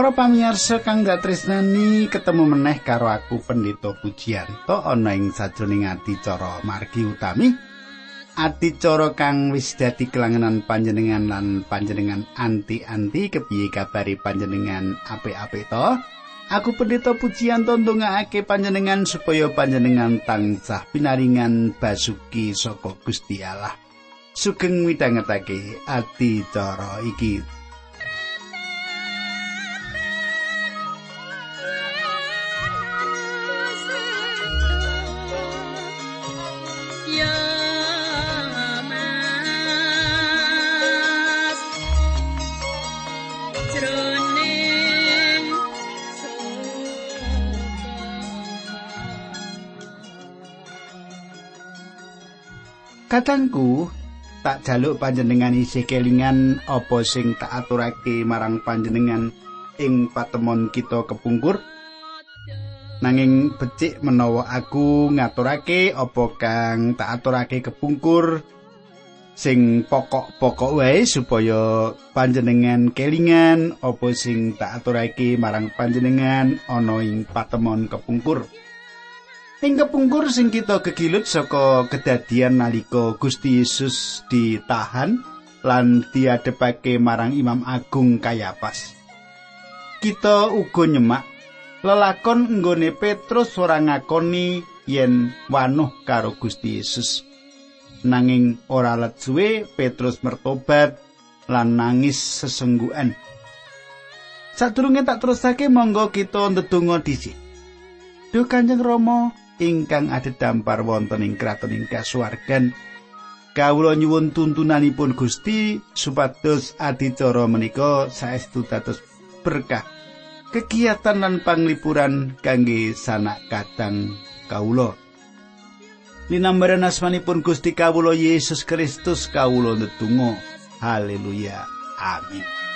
Para pamirsa kang tresnani ketemu meneh karo aku Pendeta Pujiyanto ana ing sajroning adicara margi utami. Adicara kang wis dadi kelangenan panjenengan lan panjenengan anti-anti kepiye kabari panjenengan apik-apik to? Aku Pendeta Pujiyanto ndongaake panjenengan supaya panjenengan tansah pinaringan basuki saka Gusti Allah. Sugeng midhangetake adicara iki. Katangku, tak jaluk panjenengan isih kelingan apa sing tak aturake marang panjenengan ing patemon kita kepungkur. Nanging becik menawa aku ngaturake apa kang tak aturake kepungkur sing pokok-pokok wae supaya panjenengan kelingan apa sing tak aturake marang panjenengan ana ing patemon kepungkur. Ing kepungkur sing kita kegilut saka kedadian nalika Gusti Yesus ditahan lan diadepake marang Imam Agung Kayapas. Kita uga nyemak lelakon nggone Petrus ora ngakoni yen wanuh karo Gusti Yesus. Nanging ora let suwe Petrus mertobat lan nangis sesenggukan. Sadurunge tak terusake monggo kita ndedonga dhisik. Duh Kanjeng Rama, ingkang dampar wonten ing kraton ing kasuwargan. Kawula nyuwun tuntunanipun Gusti supados adicara menika saestu dados berkah kegiatan lan panglipuran kangge sanak kadang kawula. Linambaran asmanipun Gusti kawula Yesus Kristus kawula ndedonga. Haleluya. Amin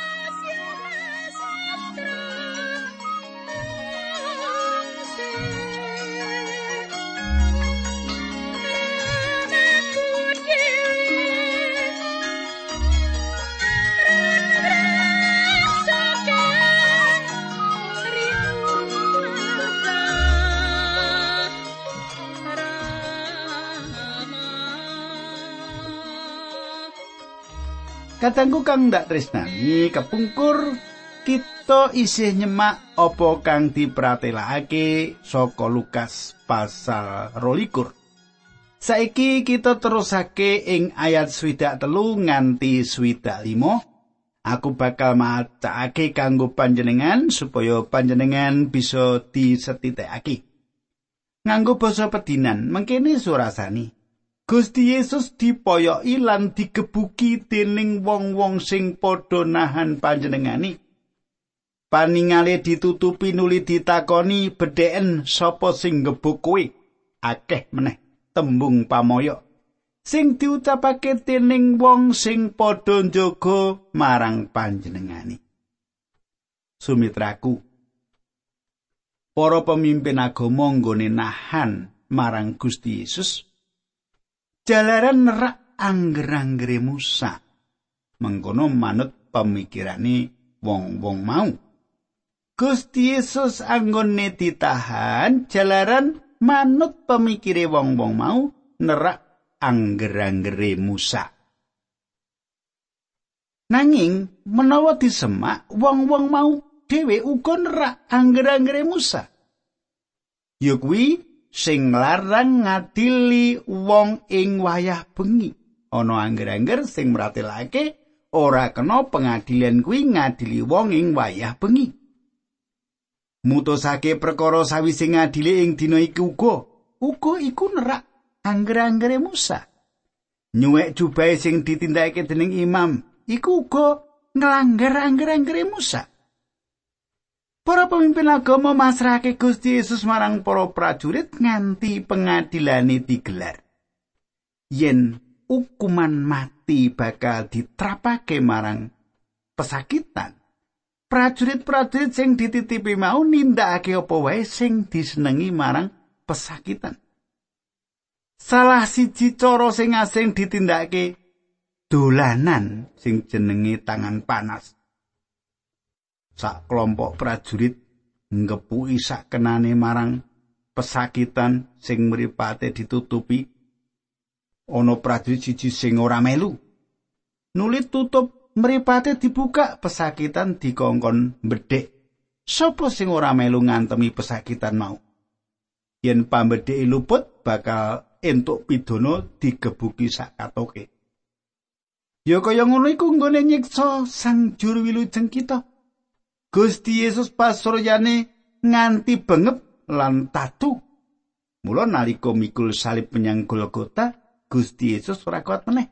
Katanggu kang ndak tresnani kepungkur kita isih nyemak apa kang dipratelakake saka Lukas pasal rolikur. Saiki kita terusake ing ayat swidak telu nganti swidak limo. Aku bakal macake kanggo panjenengan supaya panjenengan bisa disetitekake. Nganggo basa pedinan, mengkene surasani. Gusti Yesus dipoyoki lan digebuki dening wong-wong sing padha nahan panjenengani. Paningale ditutupi nuli ditakoni bedheken sapa sing gebuk kowe. Akeh meneh tembung pamoyo sing diucapake dening wong sing padha njaga marang panjenengani. Sumitraku Para pemimpin agama nggone nahan marang Gusti Yesus jalaran nerak angger-anggere Musa. Mengkono manut pemikirane wong-wong mau. Gusti Yesus anggone ditahan jalaran manut pemikire wong-wong mau nerak angger-anggere Musa. Nanging menawa disemak wong-wong mau dhewe uga nerak angger-anggere Musa. Ya kuwi sing larang ngadili wong ing wayah bengi. Ana angger-angger sing mratelake ora kena pengadilan kuwi ngadili wong ing wayah bengi. Mutusake perkara sawise ngadili ing dina iku uga. Uga iku nerak angger-anggere Musa. Nyuwek jubahe sing ditindakake dening imam iku uga nglanggar angger-anggere Musa Para pemimpin agama masrahake Gusti Yesus marang para prajurit nganti pengadilane digelar. Yen hukuman mati bakal ditrapake marang pesakitan, prajurit-prajurit sing dititipi mau nindakake apa wae sing disenengi marang pesakitan. Salah siji cara sing asing ditindakake dolanan sing jenenge tangan panas. Sak kelompok prajurit ngepuki sak kenane marang pesakitan sing mripate ditutupi. Ana prajurit siji sing ora melu. Nulit tutup mripate dibuka pesakitan dikongkon bedhek sapa sing ora melu ngantemi pesakitan mau? Yen pambedheke luput bakal entuk pidana digebuki sak katoke. Ya kaya ngono iku nggone nyiksa sang juru wilujeng kita Gusti Yesus pasuryane nganti bengep lan tatu mula nalika mikul salib menyang Golgota Gusti Yesus ora kuat meneh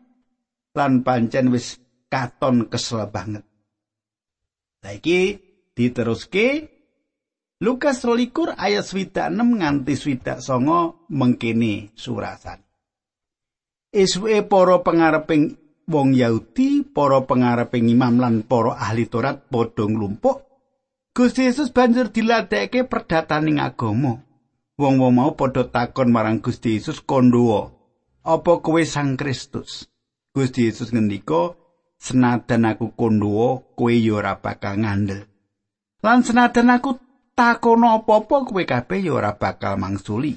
lan pancen wis katon kesel banget saiki diteruske Lukas rolikur ayat swidak 6 nganti swidak songo mengkini surasan. Iswe para pengareping wong Yahudi, para pengareping imam lan para ahli Taurat padha nglumpuk. Gusti Yesus banjur diladeke perdataning agama. Wong-wong mau padha takon marang Gusti Yesus kondhuwa, "Apa kowe Sang Kristus?" Gusti Yesus ngendika, "Senadan aku kondhuwa, kowe ya ora bakal ngandel." Lan senadan aku takono apa-apa kowe kabeh ya ora bakal mangsuli.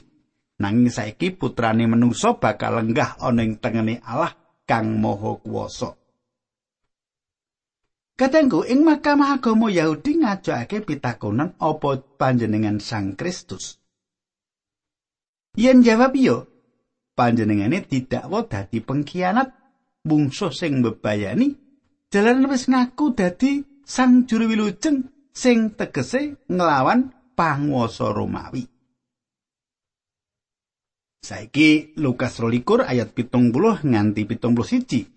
Nanging saiki putrane menungso bakal lenggah ana ing tengene Allah kang Maha Kuwasa. Katengku ing Mahkamah Agama Yahudi ngajakake pitakonan apa panjenengan Sang Kristus. Yen jawab yo, panjenengane didakwa dadi pengkhianat, bungsu sing bebayani, jalan wis ngaku dadi sang juru wilujeng sing tegese nglawan panguwasa Romawi. Saiki Lukas 12 ayat 70 nganti 71.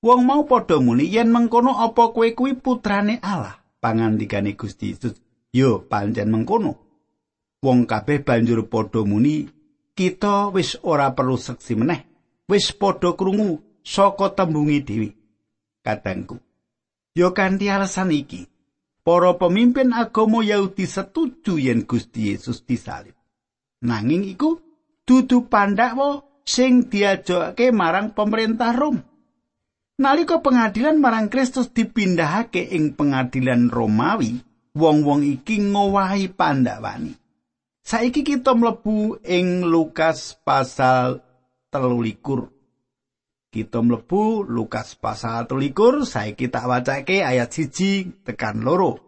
Wong mau padha muni yen mengkono apa kowe kuwi putrane Allah, pangandikane Gusti Yesus. Yo pancen mengkono. Wong kabeh banjur padha muni, kita wis ora perlu seksi meneh. Wis padha krungu saka tembungi dhewe. Kadangku. Yo kanthi alasan iki, para pemimpin agama Yahudi setuju yen Gusti Yesus disalib. Nanging iku dudu pandhawa sing diajokake marang pemerintah Rom. Nalika pengadilan marang Kristus dipindahake ing pengadilan Romawi, wong-wong iki ngowahi pandhawani. Saiki kita mlebu ing Lukas pasal 13. Kita mlebu Lukas pasal 13 saiki tak wacake ayat siji tekan loro.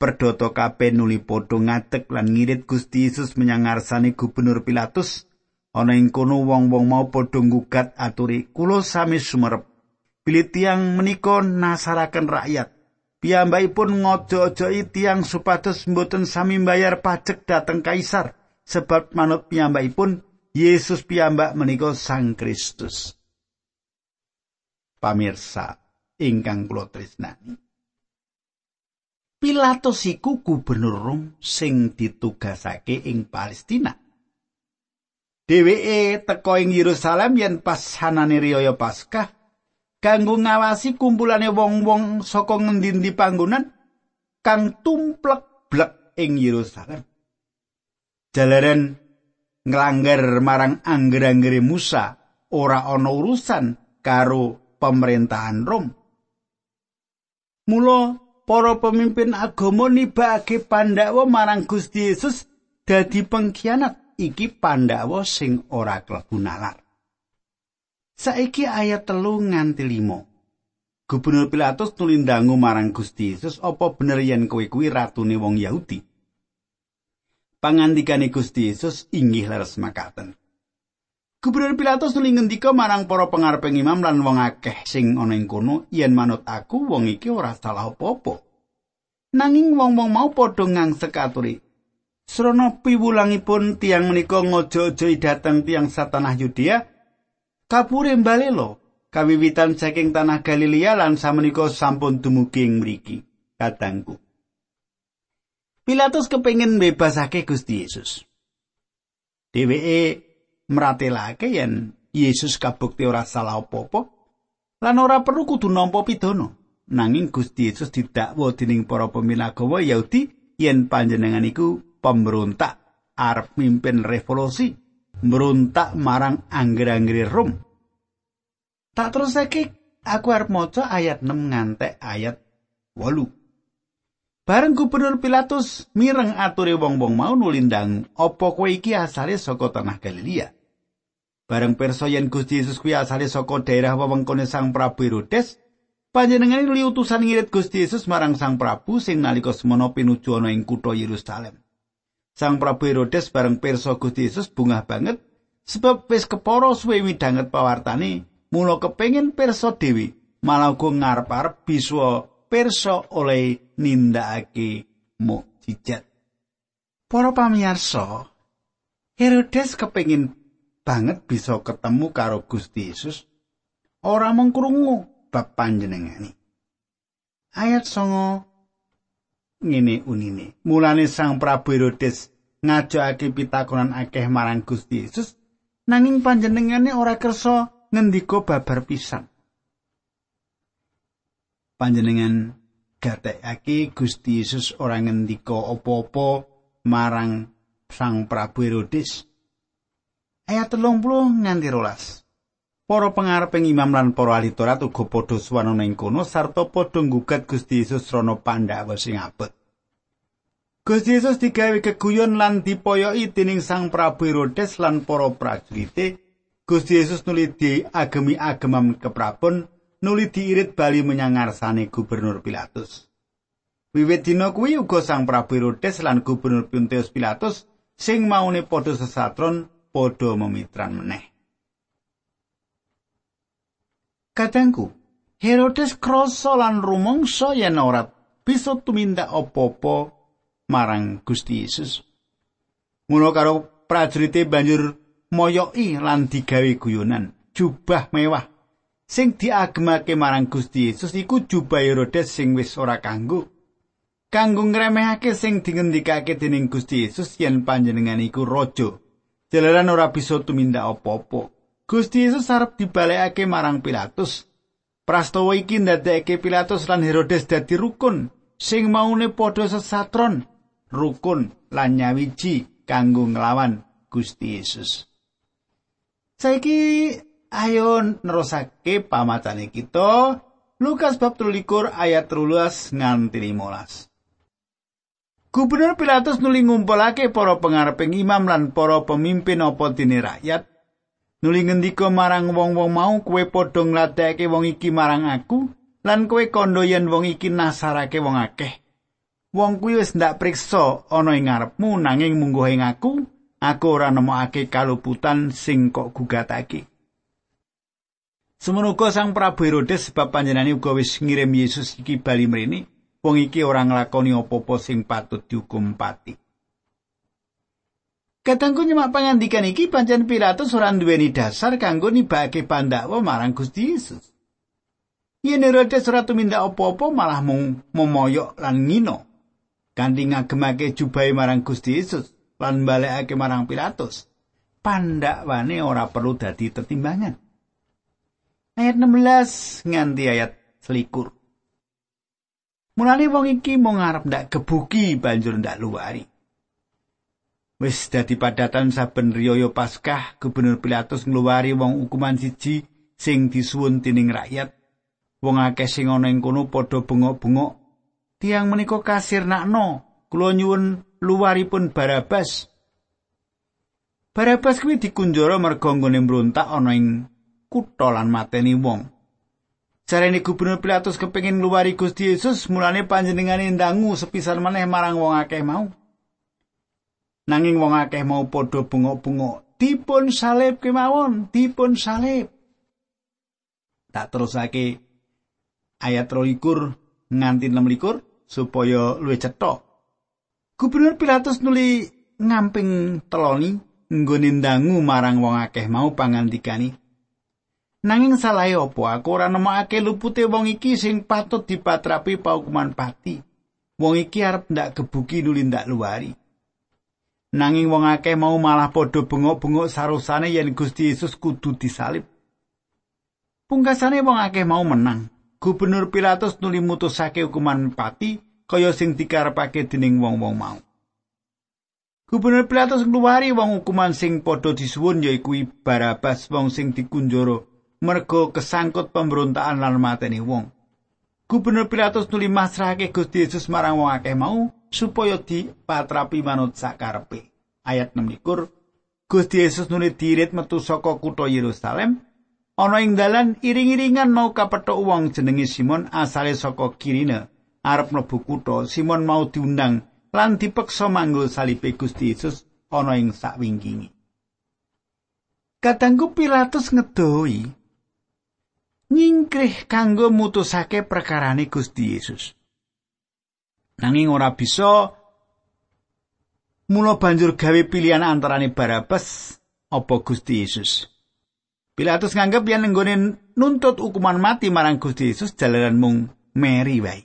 Perdoto kabeh nuli padha ngadeg lan ngirit Gusti Yesus menyang ngarsane Gubernur Pilatus. Ana ing kono wong-wong mau padha nggugat aturi, "Kula sami sumerep. Bilih tiang menika nasaraken rakyat. Piyambakipun ngojo-ojoki tiang supados mboten sami mbayar pajak dhateng kaisar, sebab manut piyambakipun Yesus piyambak menika Sang Kristus." pamirsa ingkang kula tresnani. Pilatus iku gubernur Rom sing ditugasake ing Palestina. Dheweke teka ing Yerusalem yen pas hanane riyaya Paskah kanggo ngawasi kumpulane wong-wong saka ngendi-endi panggonan kang tumplek-blek ing Yerusalem. Jalaran nglanggar marang angger-anggere Musa ora ana urusan karo pemerintahan Rom. Mula para pemimpin agama nibake Pandhawa marang Gusti Yesus dadi pengkhianat. Iki Pandhawa sing ora klebu nalar. Saiki ayat telu nganti limo. Gubernur Pilatus nulindangu marang Gusti Yesus apa bener yen kowe kuwi ratune wong Yahudi. Pangandikane Gusti Yesus inggih leres makaten. Gubernur Pilatus nuli ngendika marang para pengareping imam lan wong akeh sing ana ing kono, yen manut aku wong iki ora salah apa-apa. Nanging wong-wong mau padha ngangsek aturi. Srana piwulangipun tiang menika ngojo-ojo dhateng tiang satanah Yudea, kapure mbalela kawiwitan saking tanah Galilea lan samenika sampun dumugi mriki. Kadangku. Pilatus kepengin bebasake Gusti Yesus. Dheweke mratelake yen Yesus kabukti ora salah apa-apa lan ora perlu kudu nampa pidana nanging Gusti Yesus didakwa dening para pemimpin agama Yahudi yen panjenengan iku pemberontak arep mimpin revolusi merontak marang angger-angger Rom tak terus saiki aku arep maca ayat 6 ngantek ayat wolu Bareng Gubernur Pilatus mireng ature wong-wong mau nulindang, "Apa kowe iki asale saka tanah Galilea?" Bareng pirsa yen Gusti Yesus kuwi asale saka daerah wewengkone Sang Prabu Herodes, panjenengane nuli utusan ngirit Gusti Yesus marang Sang Prabu sing nalika semono pinuju ana ing kutha Yerusalem. Sang Prabu Herodes bareng pirsa Gusti Yesus bungah banget sebab wis kepara suwe midanget pawartane, mula kepengin pirsa dewi malah uga ngarep-arep bisa pirsa oleh nindakake mukjizat. Para pamirsa, Herodes kepengin banget bisa ketemu karo Gusti Yesus. Ora mung krungu bab panjenengane. Ayat ngene unine. Mulane Sang Prabu Herodes ngajakake pitakonan akeh marang Gusti Yesus nanging panjenengane ora kersa ngendika babar pisan. Panjenengan gatekake Gusti Yesus ora ngendika apa-apa marang Sang Prabu Herodes. Ayat 30 nganti rolas. Para pengareping imam lan para ahli Taurat uga padha swanana ing kono sarta padha nggugat Gusti Yesus rono Pandhawa sing abot. Gusti Yesus digawe keguyon lan dipoyoki dening Sang Prabu Herodes lan para prajurite. Gusti Yesus nuli diagemi agemam keprabon nuli diirit bali menyang ngarsane gubernur Pilatus. Wiwit dina kuwi uga Sang Prabu Herodes lan gubernur Pontius Pilatus sing maune padha sesatron padha memitran meneh. Kadangku, Herodes krasa lan rumangsa yen ora bisa tumindak apa-apa marang Gusti Yesus. Mula karo prajurite banjur moyoki lan digawe guyonan, jubah mewah. Sing diagemake marang Gusti Yesus iku jubah Herodes sing wis ora kanggo. Kanggo ngremehake sing dingendikake dening Gusti Yesus yen panjenengan iku raja. Jalaran ora bisa tumindak apa-apa Gusti Yesus arep dibalekake marang Pilatus. Prastawa iki ndadekake Pilatus lan Herodes dadi rukun sing maune padha sesatron rukun lan nyawiji kanggo nglawan Gusti Yesus. Saiki ayo nerusake pamacane kita Lukas bab 13 ayat 13 nganti 15 Gubernur Pilatus nuli ngumpulake para pengareping imam lan para pemimpin apa dene rakyat nuli ngendika marang wong-wong mau kowe padha ngladekake wong iki marang aku lan kowe kandha yen wong iki nasarake wong akeh wong kuwi wis ndak priksa ana ing ngarepmu nanging munggo ing aku aku ora nemokake kaluputan sing kok gugatake Semono Sang Prabu Herodes sebab panjenengane uga wis ngirim Yesus iki bali mrene, wong iki ora nglakoni apa-apa sing patut dihukum pati. Katangku nyemak pangandikan iki pancen Pilatus ora duweni dasar kanggo nibake pandakwa marang Gusti Yesus. Yen Herodes ora tumindak apa-apa malah mung memoyok lan ngino. Kanthi ngagemake jubahe marang Gusti Yesus lan balekake marang Pilatus. Pandakwane ora perlu dadi tetimbangan. ayat 16 nganti ayat selikur. Mulane wong iki mau ngarep ndak gebuki banjur ndak luwari. Wis dadi padatan saben riyaya Paskah, Gubernur Pilatus ngluwari wong hukuman siji sing disuwun dening rakyat. Wong akeh sing ana ing kono padha bengok-bengok. Tiang menika kasir nakno, kula nyuwun luwaripun Barabas. Barabas kuwi dikunjara merga nggone mbrontak ana ing kutha lan mateni wong. Jarene gubernur Pilatus kepengin ngluwari Gusti Yesus, mulane panjenengane ndangu sepisan maneh marang wong akeh mau. Nanging wong akeh mau padha bengok-bengok, dipun salib kemawon, dipun salib. Tak terusake ayat 23 nganti 26 supaya luwih cetha. Gubernur Pilatus nuli ngamping teloni nggone ndangu marang wong akeh mau pangandikani. Nanging salahe apa aku ora nemokake lupute wong iki sing patut dipatrapi paukuman pati. Wong iki arep ndak gebuki nuli ndak luwari. Nanging wong akeh mau malah padha bengok-bengok sarusane yen Gusti Yesus kudu disalib. Pungkasane wong akeh mau menang. Gubernur Pilatus nuli mutusake hukuman pati kaya sing dikarepake dening wong-wong mau. Gubernur Pilatus ngluwari wong hukuman sing padha disuwun yaiku Barabas wong sing dikunjara merga kesangkut pemberontakan lan mateni wong. Gubernur Pilatus nuli masrahake Gusti Yesus marang wong akeh mau supaya dipatrapi manut sakarepe. Ayat 6 Gusti Yesus nuli dirit metu saka kutha Yerusalem. Ana ing dalan iring-iringan mau kapethuk wong jenenge Simon asale saka Kirine. Arep mlebu kutha, Simon mau diundang lan dipeksa manggul salibe Gusti Yesus ana ing sakwingkingi. Katanggu Pilatus ngedoi nyingkrih kanggo mutusake perkarane Gusti Yesus. Nanging ora bisa mula banjur gawe pilihan antarane Barabas apa Gusti Yesus. Pilatus nganggep yen nggone nuntut hukuman mati marang Gusti Yesus jalaran mung meri wae.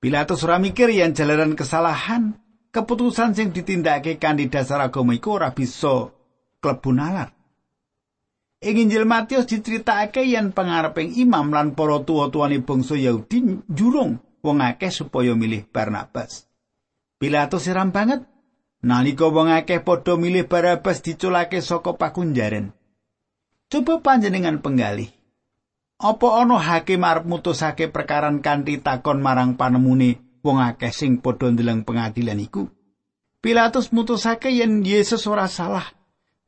Pilatus ora mikir yen jalaran kesalahan, keputusan sing ditindakake kanthi dasar agama iku ora bisa klebu nalar. Ing Injil Matius diceritakake yen pangareping imam lan para tuwa-tuwane bangsa Yahudi jurung wong akeh supaya milih Barnabas. Pilatus siram banget nalika wong akeh padha milih Barnabas diculake saka pakunjaran. Coba panjenengan penggalih. Apa ana hakim arep mutusake perkara kanthi takon marang panemune wong akeh sing padha ndeleng pengadilan iku? Pilatus mutusake yen Yesus ora salah.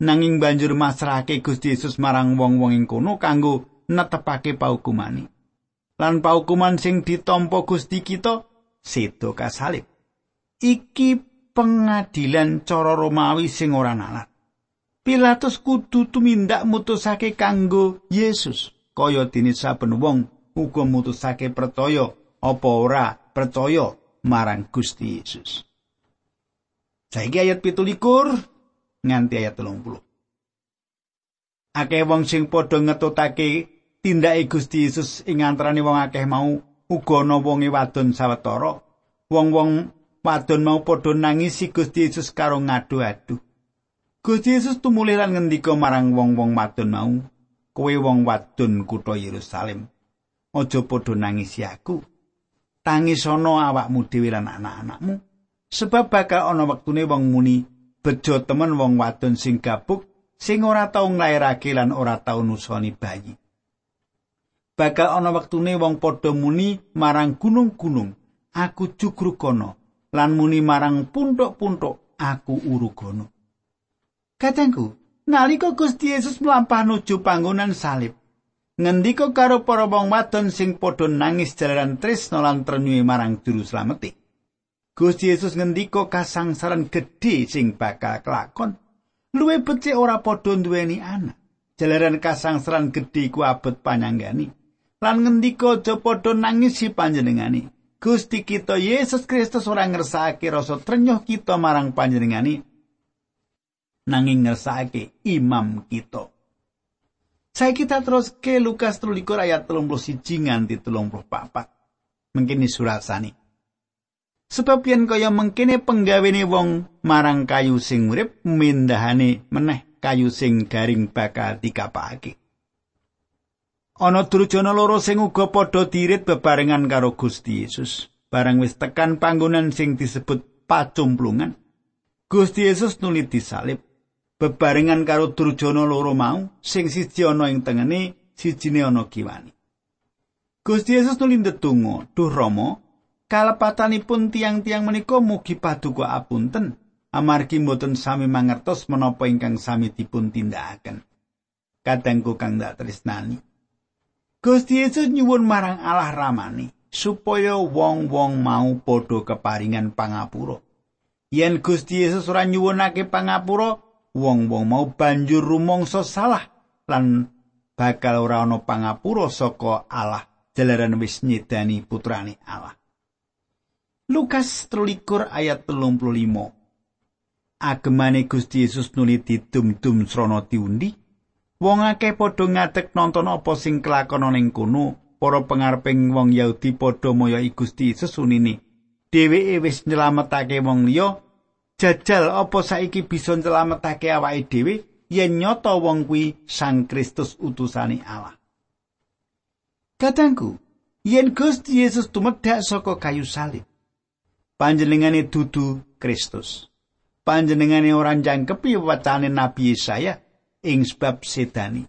nanging banjur masrahake Gusti Yesus marang wong-wong ing kono kanggo netepake paukumane. Lan paukuman sing ditampa Gusti kita sedo kasalib. Iki pengadilan cara Romawi sing ora nalar. Pilatus kudu tumindak mutusake kanggo Yesus, kaya dene saben wong uga mutusake percaya apa ora percaya marang Gusti Yesus. Saiki ayat 17 nganti ayat 30. Akeh wong sing padha ngetutake tindake Gusti Yesus ing antarané wong akeh mau uga ana wonge wadon sawetara. Wong-wong wadon mau padha nangisi Gusti Yesus karo ngadu-adu. Gusti Yesus tumulih lan ngendika marang wong-wong wadon mau, "Kowe wong wadon kutha Yerusalem, aja padha nangisi aku. Tangis ana awakmu dhewe lan anak-anakmu, sebab bakal ana wektune wong muni bejo temen wong wadon sing gabuk sing ora tau nglairake lan ora tau nusoni bayi. Bakal ana wektune wong padha muni marang gunung-gunung, aku jugruk kono, lan muni marang puntuk-puntuk, aku urugono. Katengku, nalika Gusti Yesus mlampah nuju panggonan salib, ngendika karo para wong wadon sing padha nangis jalaran tresna lan trenyuhe marang juru slametik. Gusti Yesus ngendika kasangsaran gedhe sing bakal kelakon. Luwe becik ora padha duweni anak. Jalaran kasangsaran gedhe ku abot panyanggani. Lan ngendika aja padha nangis si panjenengani. Gusti kita Yesus Kristus ora ngersakake rasa trenyuh kita marang panjenengani. Nanging ngersakake imam kita. Saya kita terus ke Lukas 13 ayat 31 nganti 34. Mungkin ini surat sani. Sebab yen kaya mengkene penggawene wong marang kayu sing urip mindahane meneh kayu sing garing bakal dikapake. Ana durjana loro sing uga padha dirit bebarengan karo Gusti Yesus. Barang wis tekan panggonan sing disebut pacumplungan, Gusti Yesus nuli disalib bebarengan karo durjana loro mau sing siji ana ing tengene, sijine ana kiwani. Gusti Yesus nuli ndedonga, "Duh Rama, kalepatanipun tiang-tiang menika mugi paduka apunten amargi mboten sami mangertos menapa ingkang sami dipun tindakaken. Kadangku kang dak tresnani. Gusti Yesus nyuwun marang Allah ramani supaya wong-wong mau padha keparingan pangapura. Yen Gusti Yesus ora nyuwunake pangapura, wong-wong mau banjur rumangsa salah lan bakal ora ana pangapura saka Allah jalaran wis nyedani putrane Allah. Lukas 13 ayat 35. Agemane Gusti Yesus nuli didum-dum srana diundi. Wong akeh padha ngadeg nonton apa sing kelakon ning kono. Para pengareping wong Yahudi padha moyoki Gusti Yesus unine. Dheweke wis nyelametake wong liya. Jajal apa saiki bisa nyelametake awake dhewe yen nyata wong kuwi Sang Kristus utusane Allah. Katangku, yen Gusti Yesus tumedhak saka kayu salib, panjenengane dudu Kristus. Panjenengane ora jangkepi wacane Nabi Yesaya ing sebab sedani.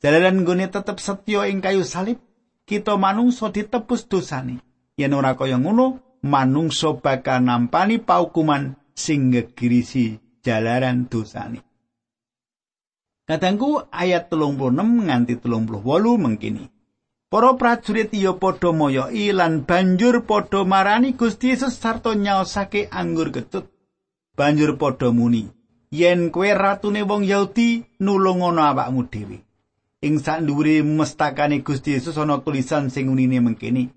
Jalaran nggone tetep setya ing kayu salib, kita manungsa ditebus dosane. Yen ora kaya ngono, manungsa bakal nampani paukuman sing ngegirisi jalaran dosane. Kadangku ayat 36 nganti 38 mengkini. Para prajurit iya padha moyoki lan banjur padha marani Gusti Yesus sarta nyaosake anggur ketut. Banjur padha muni, yen kowe ratune wong Yahudi nulungono awakmu dhewe. Ing sak dhuwure mestakane Gusti Yesus ana tulisan sing unine mengkene.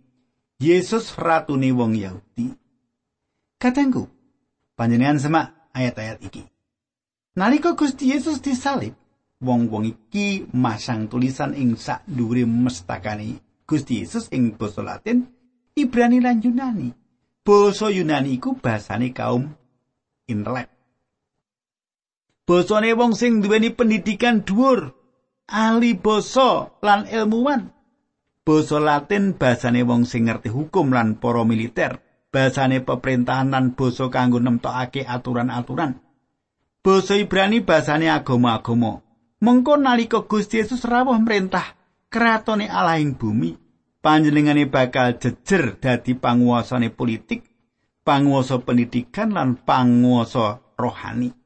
Yesus ratune wong Yahudi. Katengku, panjenengan semak ayat-ayat iki. Nalika Gusti Yesus disalib, wong-wong iki masang tulisan ing sak dhuwure mestakane Gusti Yesus ing basa Latin, Ibrani lan Yunani. Basa Yunani iku basane kaum intelek. Basane wong sing duweni pendidikan dhuwur, ahli basa lan ilmuwan. Basa Latin basane wong sing ngerti hukum lan para militer. Basane pemerintahan lan basa kanggo nemtokake aturan-aturan. Basa Ibrani basane agama-agama. Mengko nalika Gusti Yesus rawuh merintah kratone Allah ing bumi, panjenengane bakal jejer dadi panguasane politik, panguasa pendidikan lan panguasa rohani.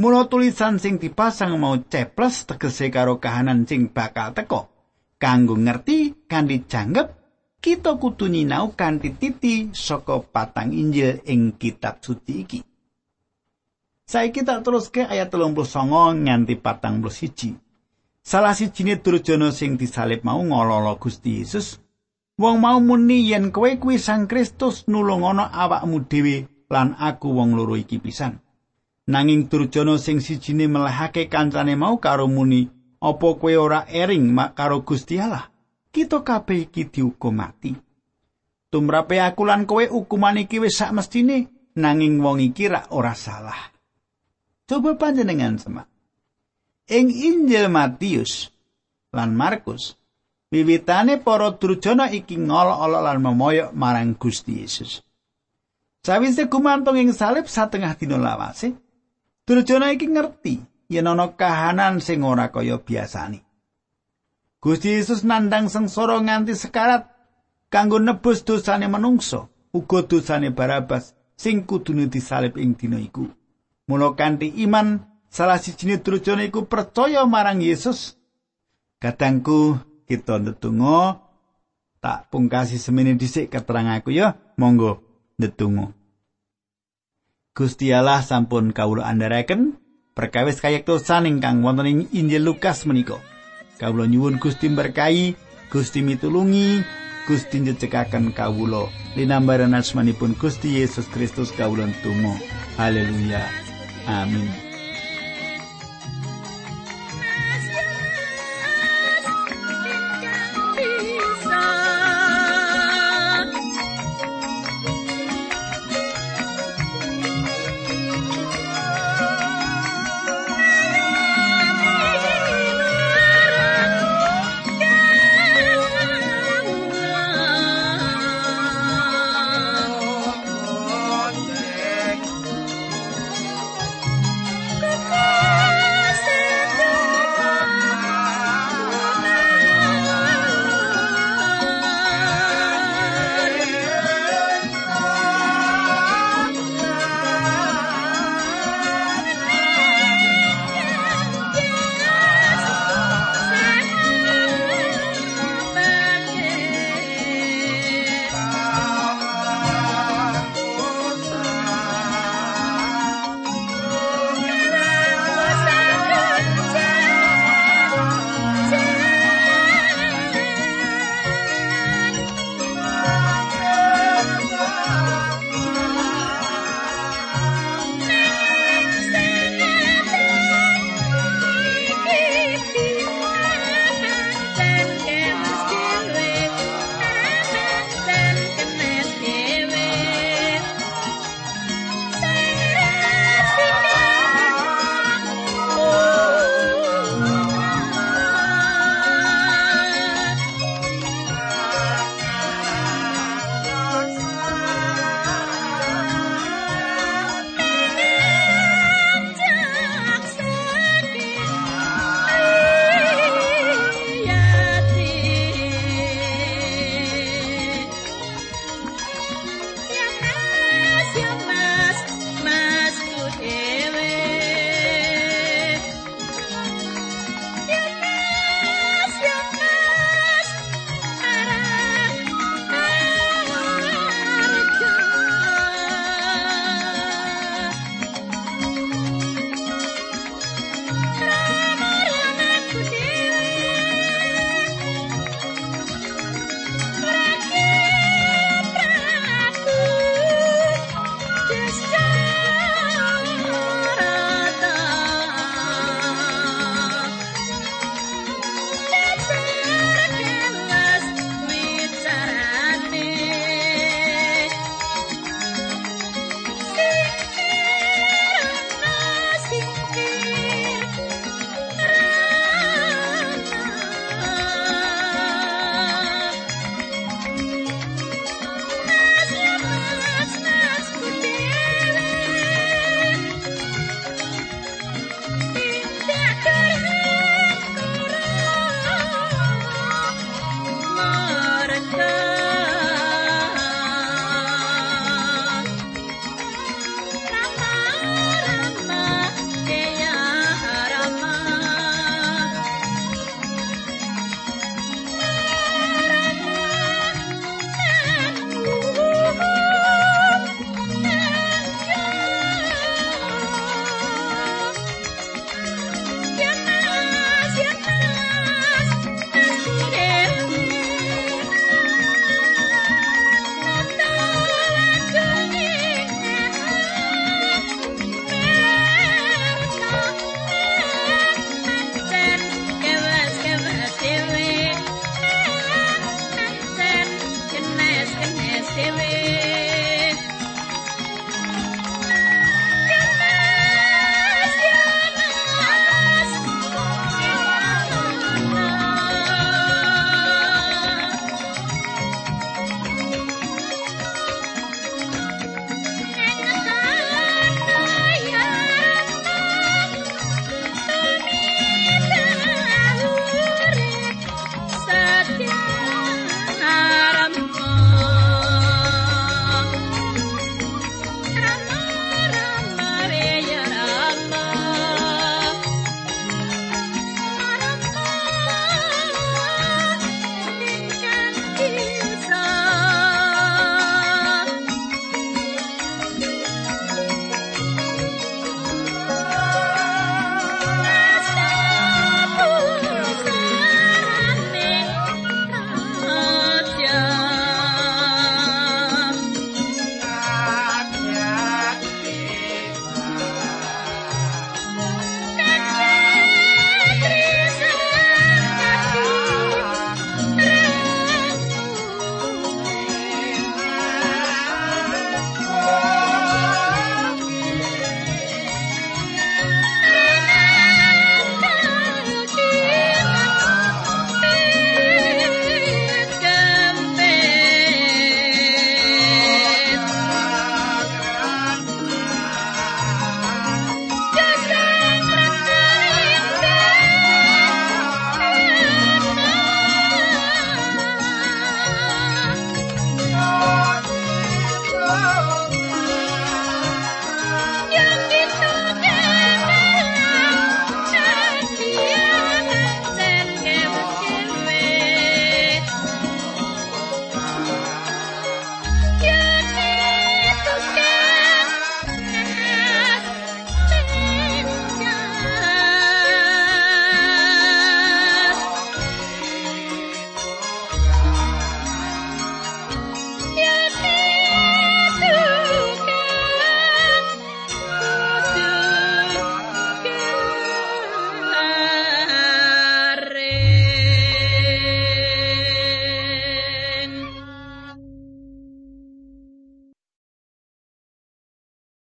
Mula tulisan sing dipasang mau ceples tegese karo kahanan sing bakal teko. Kanggo ngerti kanthi janggep kita kudu nyinau kanthi titi saka patang Injil ing kitab suci iki. Saiki tak terus ke ayat 39 nganti 41. Salah sijine durjana sing disalib mau ngololo Gusti Yesus. Wong mau muni yen kowe kuwi Sang Kristus nulungono awakmu dhewe lan aku wong loro iki pisan. Nanging durjana sing sijine melehake kancane mau karo muni, "Apa kowe ora ering mak karo Gusti Allah? Kita kabeh iki dihukum mati." Tumrape aku lan kowe hukuman iki wis sak mestine, nanging wong iki rak ora salah. Coba panjenengan semak. Ing Injil Matius lan Markus, wiwitane para durjana iki ngolok-olok lan memoyok marang Gusti Yesus. Sawise gumantung ing salib satengah dina lawase, durjana iki ngerti yen ana kahanan sing ora kaya biasane. Gusti Yesus nandang sengsara nganti sekarat kanggo nebus dosane manungsa, uga dosane Barabas sing kudune disalib ing dina iku. Mula kanthi iman salah sijine trujane iku percaya marang Yesus. Kadangku kita ndedonga tak pungkasi semene dhisik keterang aku ya. Monggo ndedonga. Gusti Allah sampun kawula andharaken perkawis kayektosan ingkang wonten ing Injil Lukas menika. Kawula nyuwun Gusti berkahi, Gusti mitulungi, Gusti njejekaken kawula linambaran asmanipun Gusti Yesus Kristus kawula tunggu. Haleluya. Amin.